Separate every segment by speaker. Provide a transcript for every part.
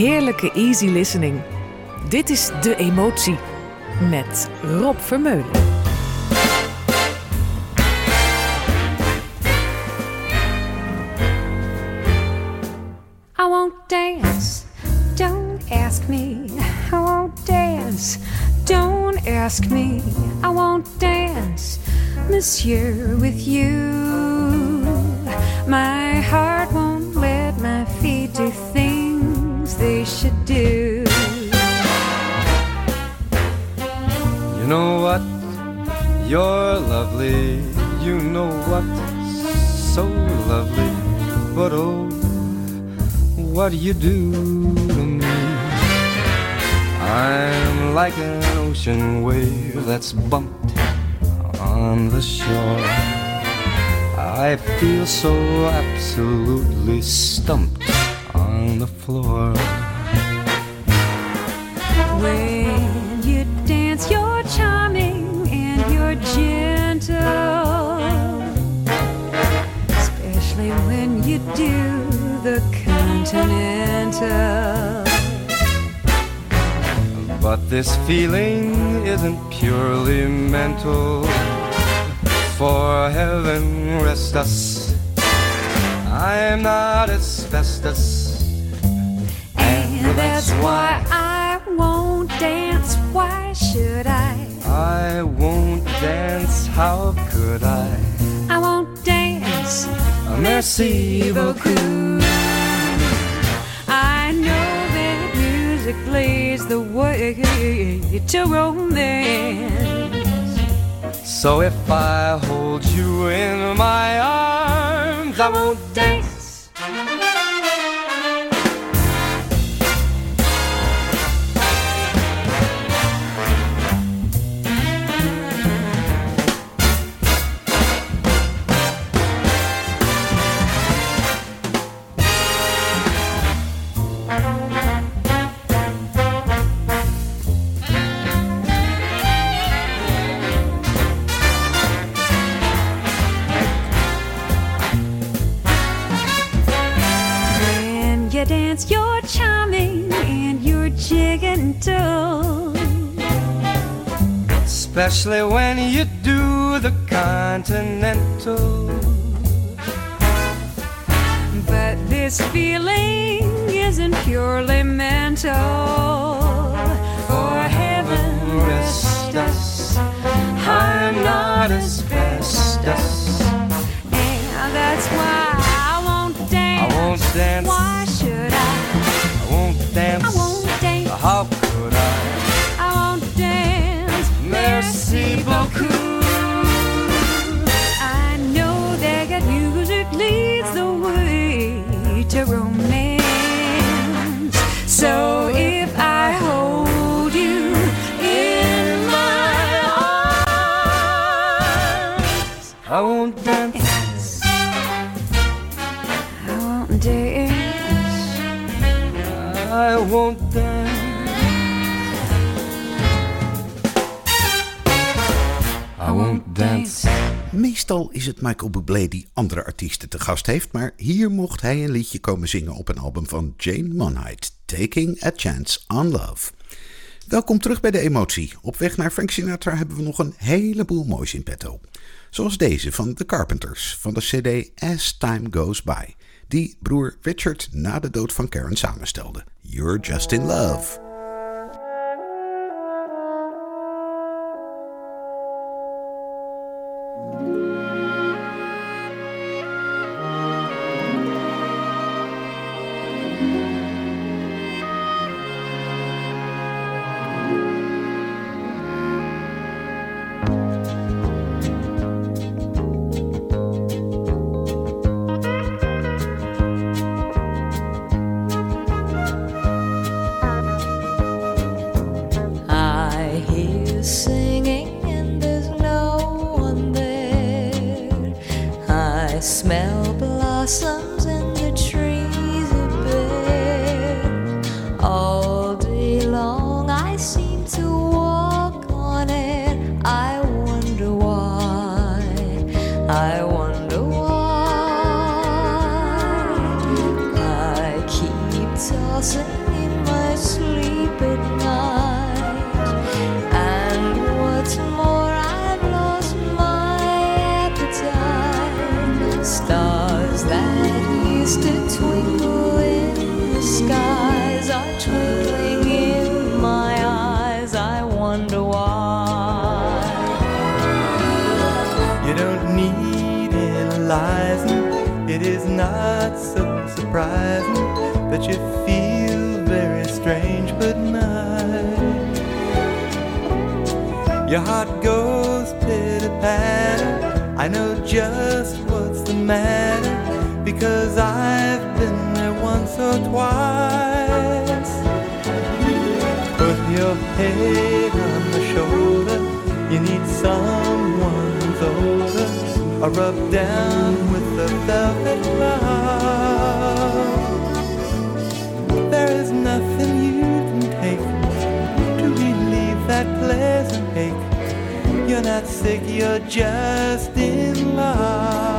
Speaker 1: heerlijke easy listening. Dit is De Emotie met Rob Vermeulen.
Speaker 2: I won't dance, don't ask me. I won't dance, don't ask me. I won't dance, monsieur, with you. My
Speaker 3: You're lovely. You know what? So lovely. But oh, what you do to me? I'm like an ocean wave that's bumped on the shore. I feel so absolutely stumped on the floor.
Speaker 2: Continental.
Speaker 3: But this feeling isn't purely mental. For heaven rest us, I'm not asbestos.
Speaker 2: And that's why I won't dance. Why should I?
Speaker 3: I won't dance, how could I?
Speaker 2: I won't dance.
Speaker 3: Merci beaucoup.
Speaker 2: I know that music plays the way to romance.
Speaker 3: So if I hold you in my arms, I won't dance.
Speaker 2: Dance, you're charming and you're gentle.
Speaker 3: Especially when you do the continental.
Speaker 2: But this feeling isn't purely mental. For heaven
Speaker 3: Rest us. I'm not as asbestos.
Speaker 2: And that's why I won't dance.
Speaker 3: I won't dance.
Speaker 2: Why
Speaker 4: is het Michael Bublé die andere artiesten te gast heeft, maar hier mocht hij een liedje komen zingen op een album van Jane Monheit, Taking a Chance on Love. Welkom terug bij de emotie. Op weg naar Frank Sinatra hebben we nog een heleboel moois in petto. Zoals deze van The Carpenters van de CD As Time Goes By, die broer Richard na de dood van Karen samenstelde. You're Just in Love.
Speaker 5: Hear
Speaker 6: that
Speaker 7: you feel very strange but nice. Your heart goes pitter patter. I know just what's the matter because I've been there once or twice. Put your head on the shoulder. You need someone who's older. Or rub down with the velvet love. There is nothing you can take to relieve that pleasant ache. You're not sick, you're just in love.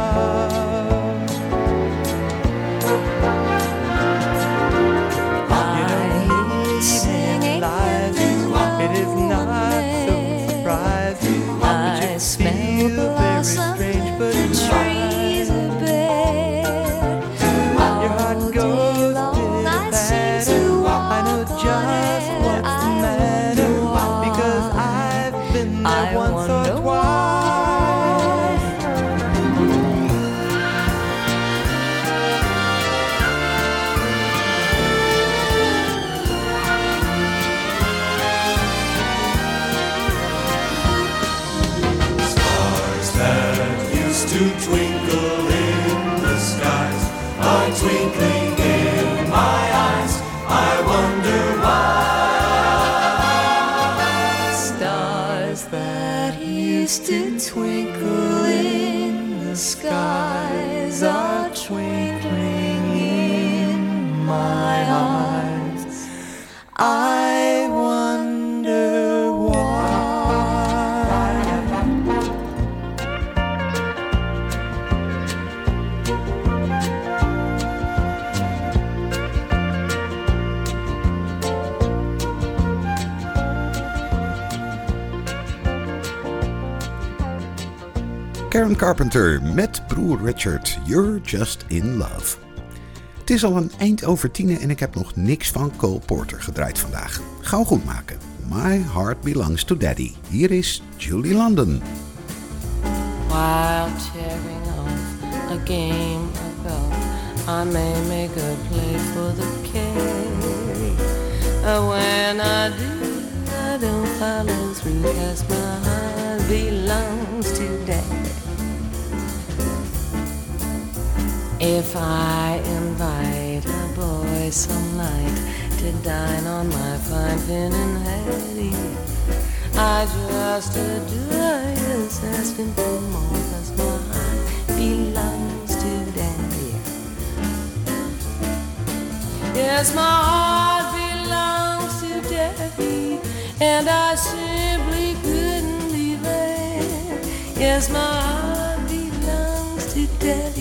Speaker 4: Karen Carpenter met broer Richard, You're Just in Love. Het is al een eind over tienen en ik heb nog niks van Cole Porter gedraaid vandaag. Gauw goed maken. My Heart Belongs to Daddy. Hier is Julie London.
Speaker 5: While tearing I may make a play for the when I do, I don't my heart belongs to If I invite a boy some night to dine on my fine finnan haddie, I just adore his asking for more, cause my heart belongs to daddy. Yes, my heart belongs to daddy, and I simply couldn't leave there. Yes, my heart belongs to daddy.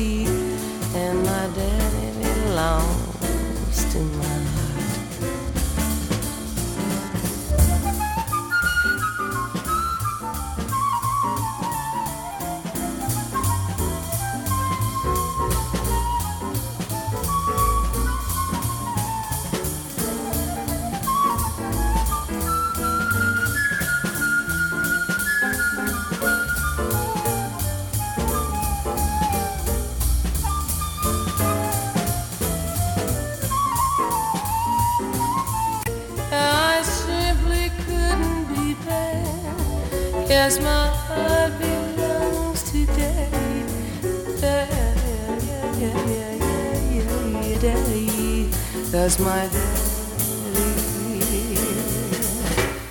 Speaker 5: That's my daddy.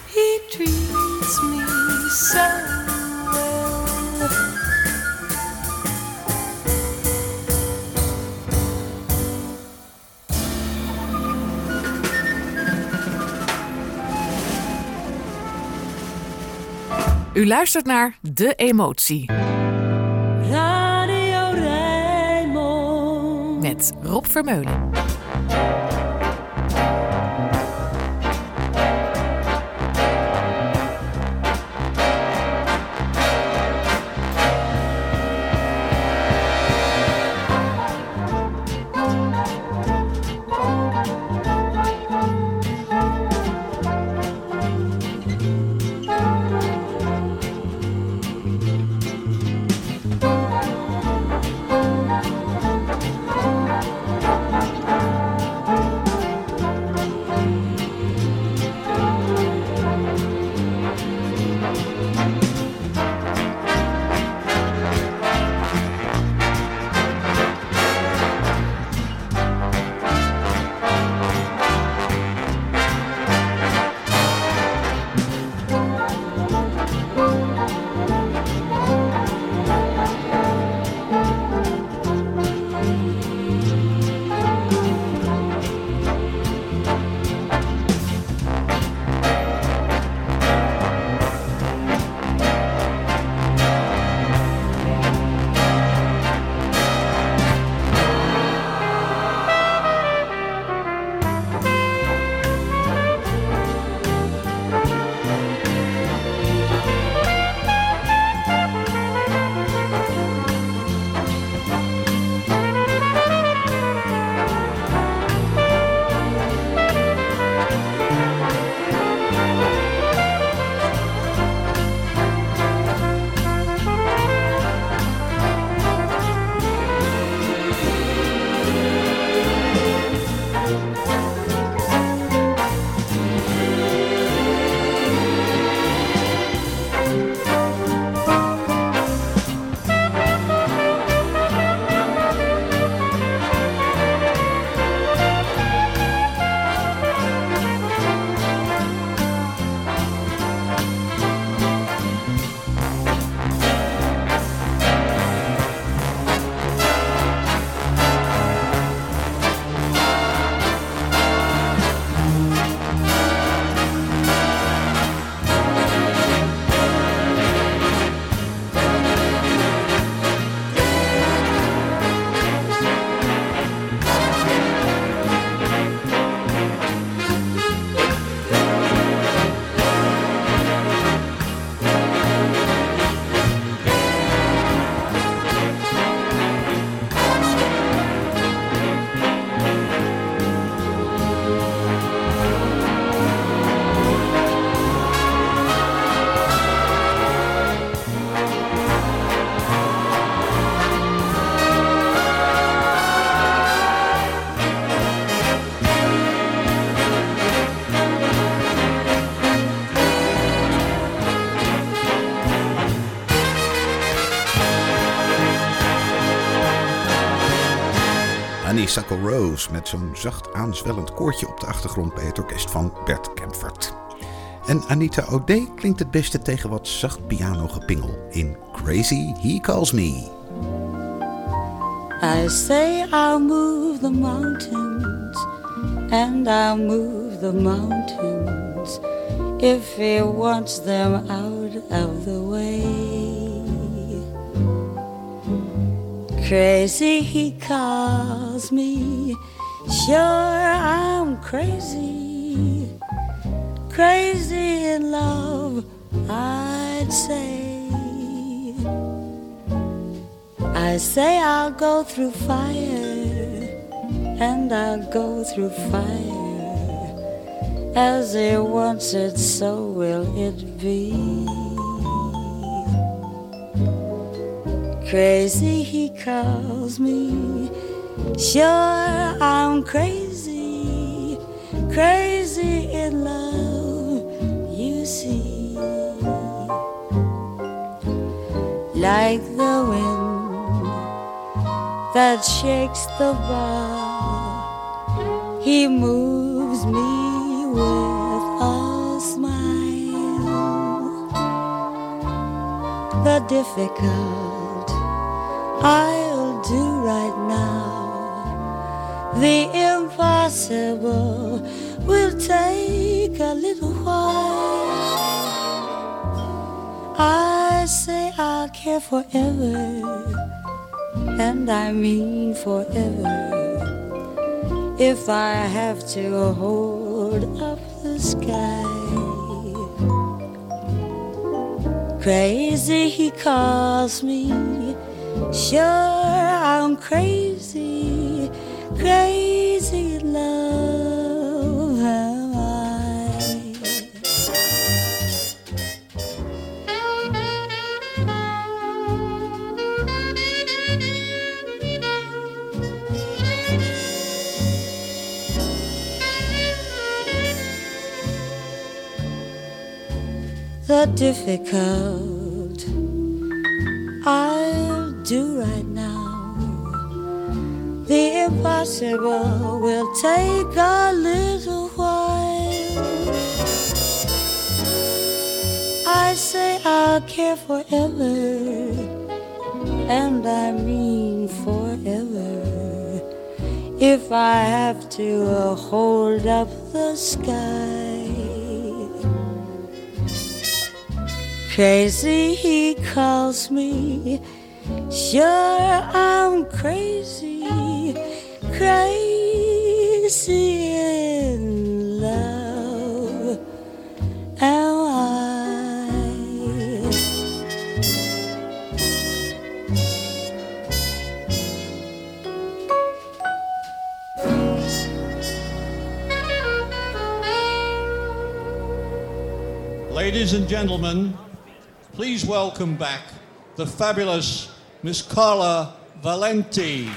Speaker 5: He treats me so well.
Speaker 8: U luistert naar De Emotie.
Speaker 6: Radio
Speaker 1: met Rob Vermeulen.
Speaker 4: Honeysuckle Rose met zo'n zacht aanzwellend koortje op de achtergrond bij het orkest van Bert Kempfert. En Anita O'Day klinkt het beste tegen wat zacht pianogepingel in Crazy He Calls Me.
Speaker 9: I say I'll move the mountains and I'll move the mountains if he wants them out of the way. Crazy he calls me, sure I'm crazy, crazy in love, I'd say. I say I'll go through fire, and I'll go through fire. As he wants it, so will it be. Crazy he calls me, sure I'm crazy, crazy in love, you see. Like the wind that shakes the bar, he moves me with a smile. The difficult I'll do right now. The impossible will take a little while. I say I'll care forever, and I mean forever. if I have to hold up the sky. Crazy, he calls me. Sure, I'm crazy, crazy in love. Am I? the difficult impossible will take a little while. I say I'll care forever, and I mean forever. If I have to uh, hold up the sky. Crazy, he calls me. Sure, I'm crazy, crazy in love. Am I?
Speaker 5: Ladies and gentlemen, please welcome back the fabulous Miss Carla Valenti.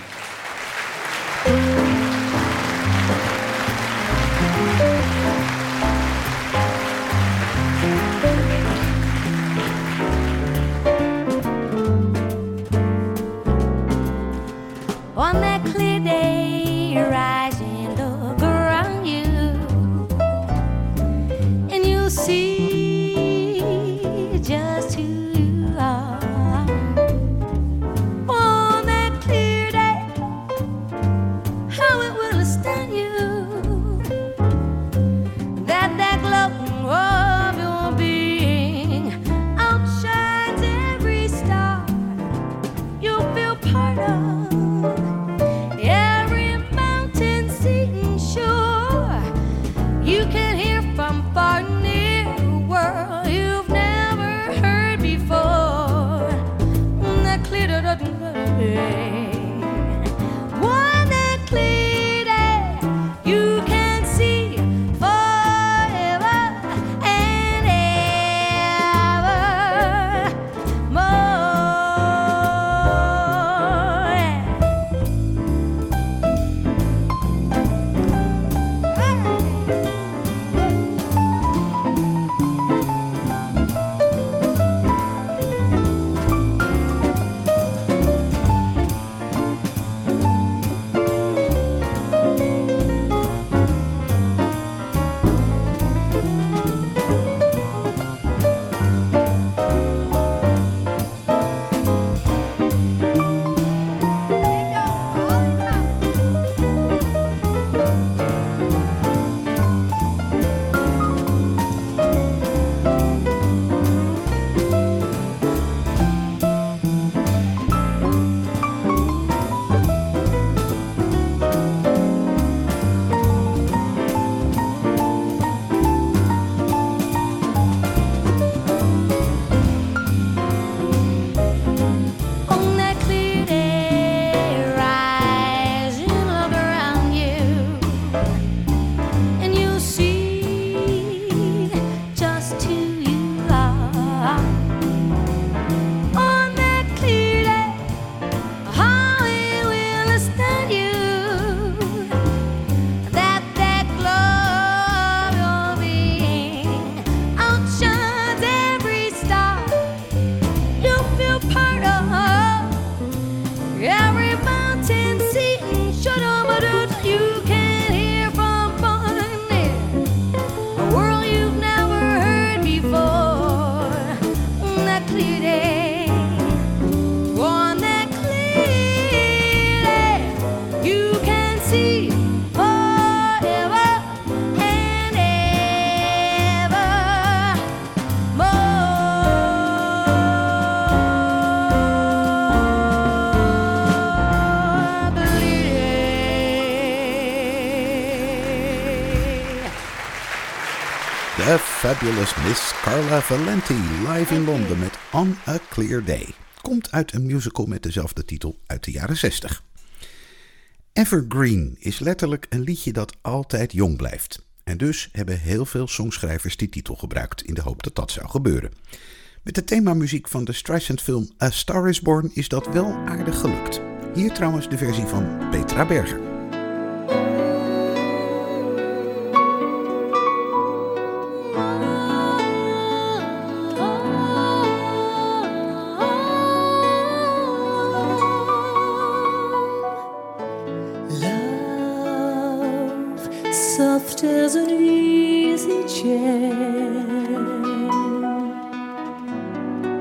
Speaker 4: Fabulous Miss Carla Valenti live in Londen met On a Clear Day. Komt uit een musical met dezelfde titel uit de jaren 60. Evergreen is letterlijk een liedje dat altijd jong blijft. En dus hebben heel veel songschrijvers die titel gebruikt in de hoop dat dat zou gebeuren. Met de themamuziek van de Streisand-film A Star is Born is dat wel aardig gelukt. Hier trouwens de versie van Petra Berger.
Speaker 5: As an easy chair.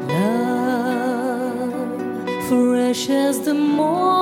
Speaker 5: Love, fresh as the morning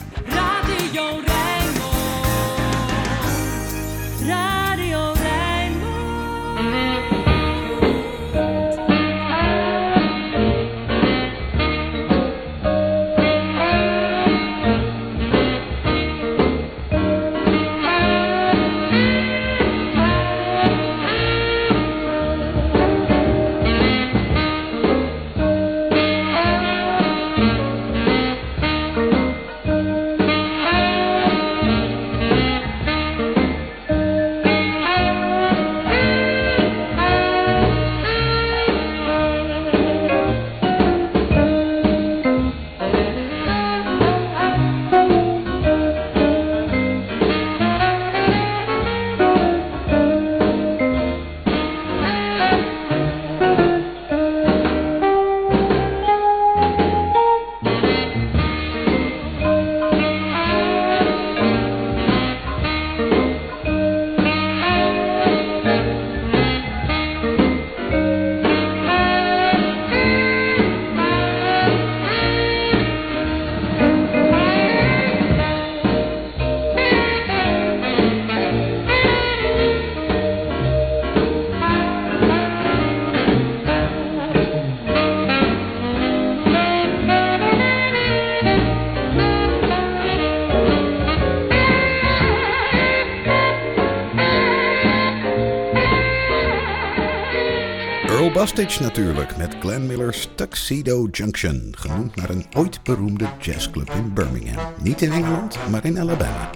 Speaker 4: Bastich natuurlijk met Glenn Miller's Tuxedo Junction, genoemd naar een ooit beroemde jazzclub in Birmingham. Niet in Engeland, maar in Alabama.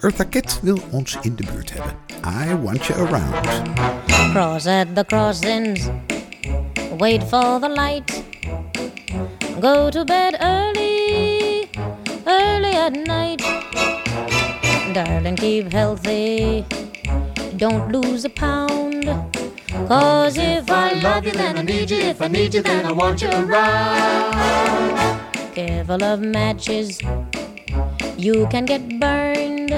Speaker 4: Eartha Kitt wil ons in de buurt hebben. I want you around.
Speaker 10: Cross at the crossings, wait for the light. Go to bed early, early at night. Darling, keep healthy, don't lose a pound. Cause if I love you, then I need you. If I need you, then I want you around. Careful of matches, you can get burned.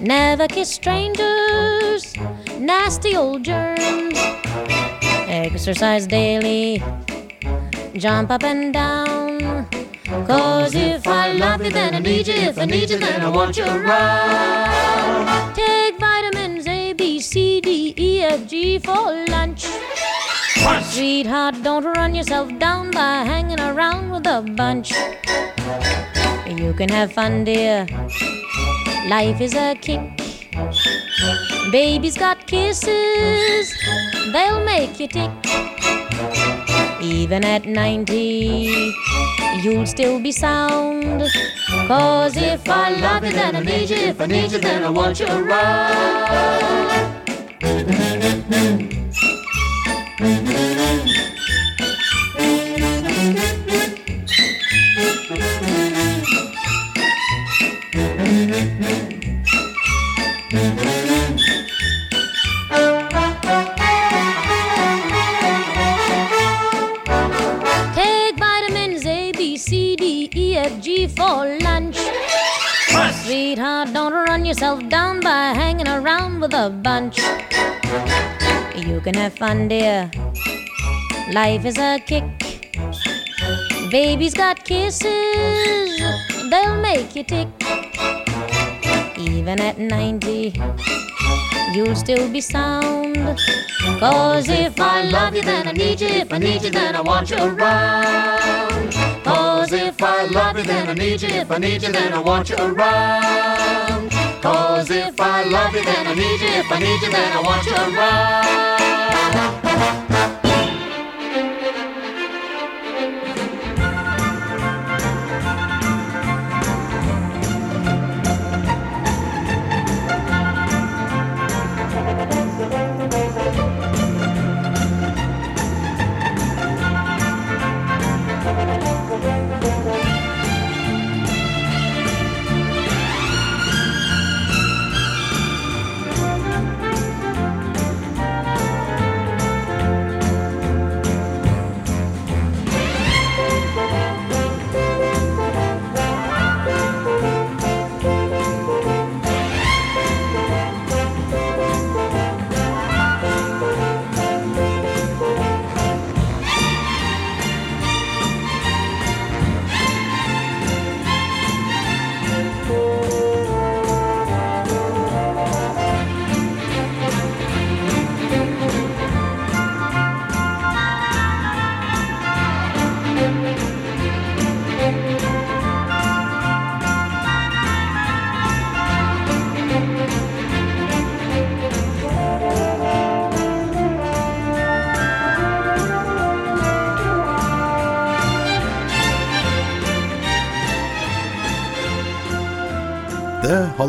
Speaker 10: Never kiss strangers, nasty old germs. Exercise daily, jump up and down. Cause if I love you, then I need you. If I need you, then I want you around. D, F, G for lunch. Sweetheart, don't run yourself down by hanging around with a bunch. You can have fun, dear. Life is a kick. Baby's got kisses, they'll make you tick. Even at 90, you'll still be sound. Cause if I love you, then I need you. If I need you, then I want you around. Lunch. Sweetheart, don't run yourself down by hanging around with a bunch. You can have fun, dear. Life is a kick. Baby's got kisses, they'll make you tick. Even at 90, you'll still be sound. Cause if I love you, then I need you. If I need you, then I want you around. I love you, then I need you. If I need you, then I want you around. Cause if I love you, then I need you. If I need you, then I want you around.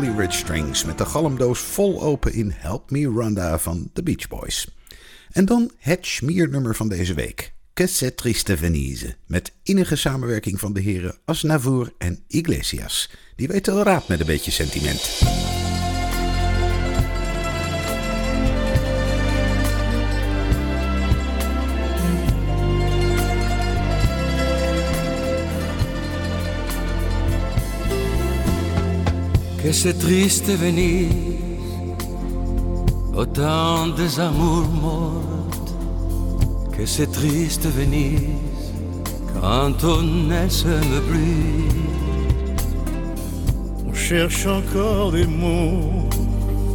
Speaker 4: Ridge Strings met de galmdoos vol open in Help Me Rhonda van The Beach Boys. En dan het schmiernummer van deze week. Que triste Venise. Met innige samenwerking van de heren Asnavour en Iglesias. Die weten wel raad met een beetje sentiment.
Speaker 11: Que c'est triste venir autant des amours mortes que c'est triste venir quand on ne s'aime plus
Speaker 12: On cherche encore des mots,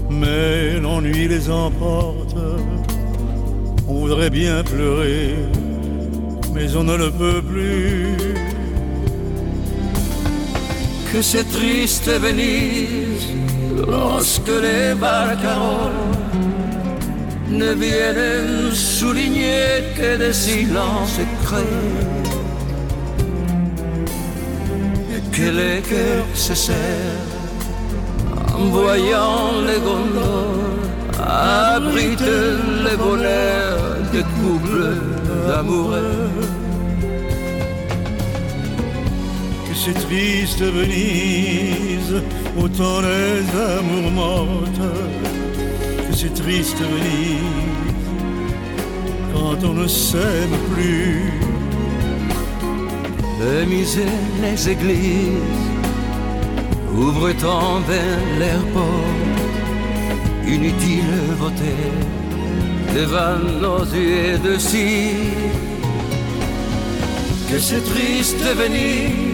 Speaker 12: mais l'ennui les emporte. On voudrait bien pleurer, mais on ne le peut plus.
Speaker 11: Que c'est triste Venise lorsque les barcaroles ne viennent souligner que des silences créés. Et que les cœurs se serrent en voyant les gondoles abriter les bonheurs des couples d'amoureux.
Speaker 12: Que ces tristes Venise, autant les amours mortes, que ces tristes Venise, quand on ne s'aime plus.
Speaker 11: Le musées, les églises ouvrent en vain leurs portes. Inutile voter devant nos yeux de cire. Que c'est triste Venise,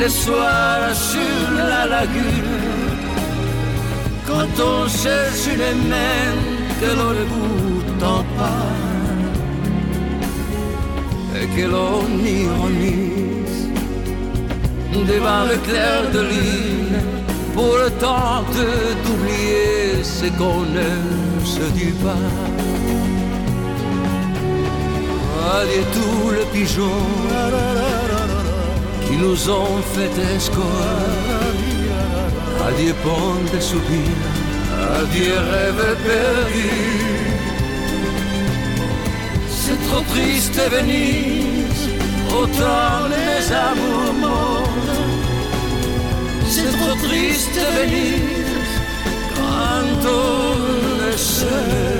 Speaker 11: le soir sur la lagune, quand on cherche une main que l'on ne goûte pas et que l'on ironise devant le clair de lune pour tenter d'oublier ce qu'on ne se dit pas. Adieu tous les pigeons nous ont fait escorte. Adieu pont de soupirs, adieu rêve perdu. C'est trop triste Venise, autant les amours morts. C'est trop triste Venise, quand on ne s'aime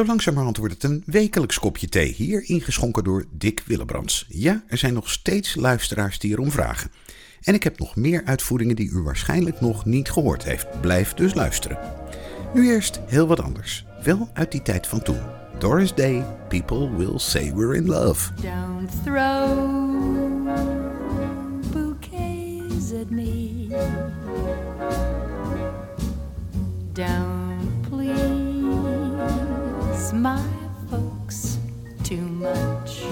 Speaker 4: Zo langzamerhand wordt het een wekelijks kopje thee, hier ingeschonken door Dick Willebrands. Ja, er zijn nog steeds luisteraars die erom vragen. En ik heb nog meer uitvoeringen die u waarschijnlijk nog niet gehoord heeft. Blijf dus luisteren. Nu eerst heel wat anders. Wel uit die tijd van toen. Doris Day, People Will Say We're in Love.
Speaker 5: Don't throw bouquets at me. My folks too much.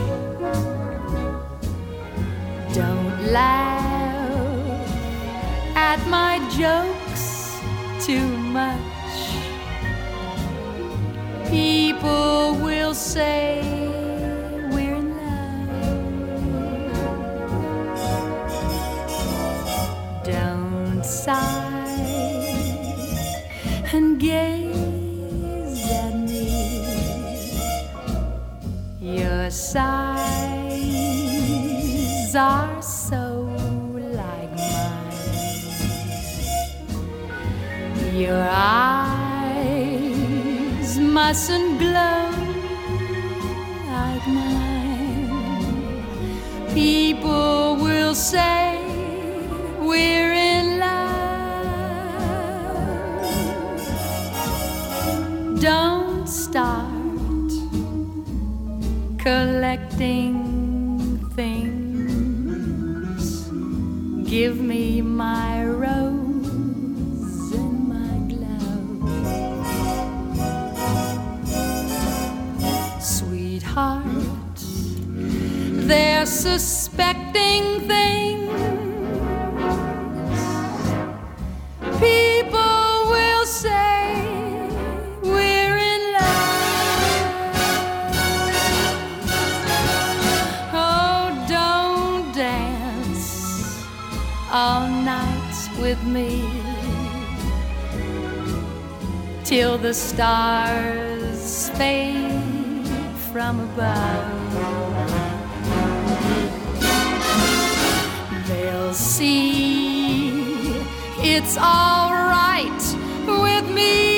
Speaker 5: Don't laugh at my jokes too much. People will say we're in love. Don't sigh and gaze Your sighs are so like mine. Your eyes mustn't glow like mine. People will say we're in love. Don't start collecting things. Give me my rose and my glove. Sweetheart, they're suspecting things. People till the stars fade from above. They'll see it's all right with me.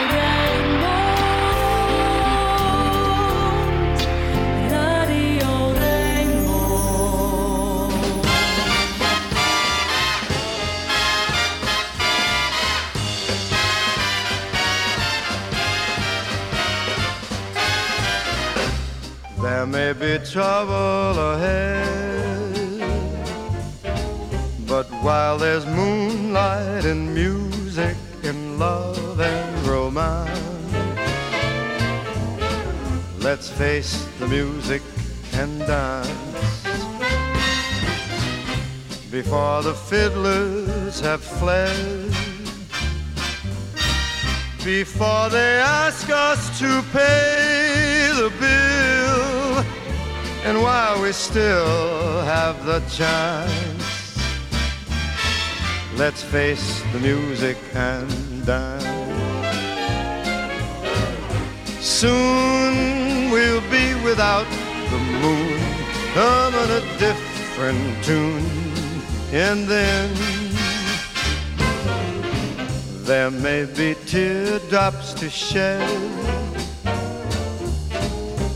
Speaker 3: There may be trouble ahead, but while there's moonlight and music and love and romance, let's face the music and dance. Before the fiddlers have fled, before they ask us to pay the bill. And while we still have the chance, let's face the music and dance. Soon we'll be without the moon, come on a different tune, and then there may be teardrops to shed.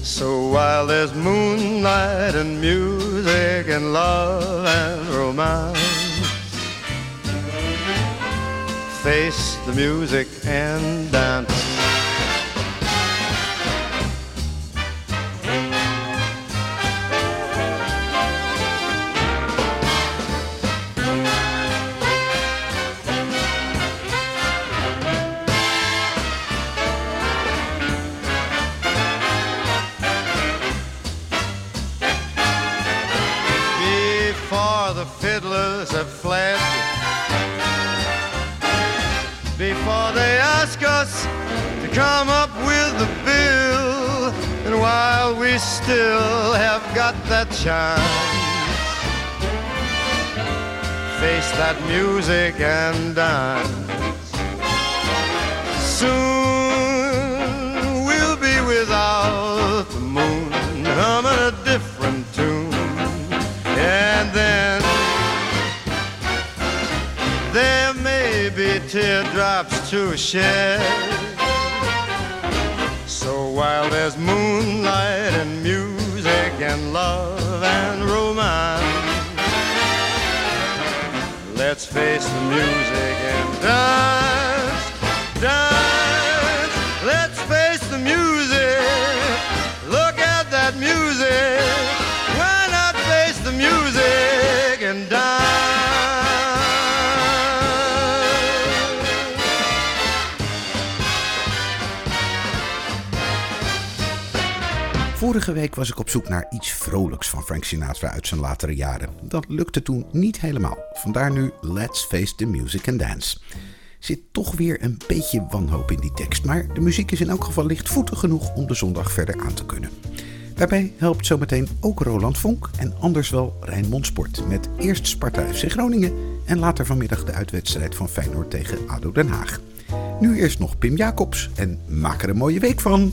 Speaker 3: So while there's moonlight and music and love and romance, face the music and dance. Chance, face that music and dance. Soon we'll be without the moon, humming a different tune. And then there may be teardrops to shed. So while there's moonlight and music and love let's face the music and dance, dance.
Speaker 4: Vorige week was ik op zoek naar iets vrolijks van Frank Sinatra uit zijn latere jaren. Dat lukte toen niet helemaal. Vandaar nu Let's Face the Music and Dance. Zit toch weer een beetje wanhoop in die tekst, maar de muziek is in elk geval lichtvoetig genoeg om de zondag verder aan te kunnen. Daarbij helpt zometeen ook Roland Vonk en anders wel Rijnmond Sport met eerst Sparta FC Groningen en later vanmiddag de uitwedstrijd van Feyenoord tegen ADO Den Haag. Nu eerst nog Pim Jacobs en maak er een mooie week van.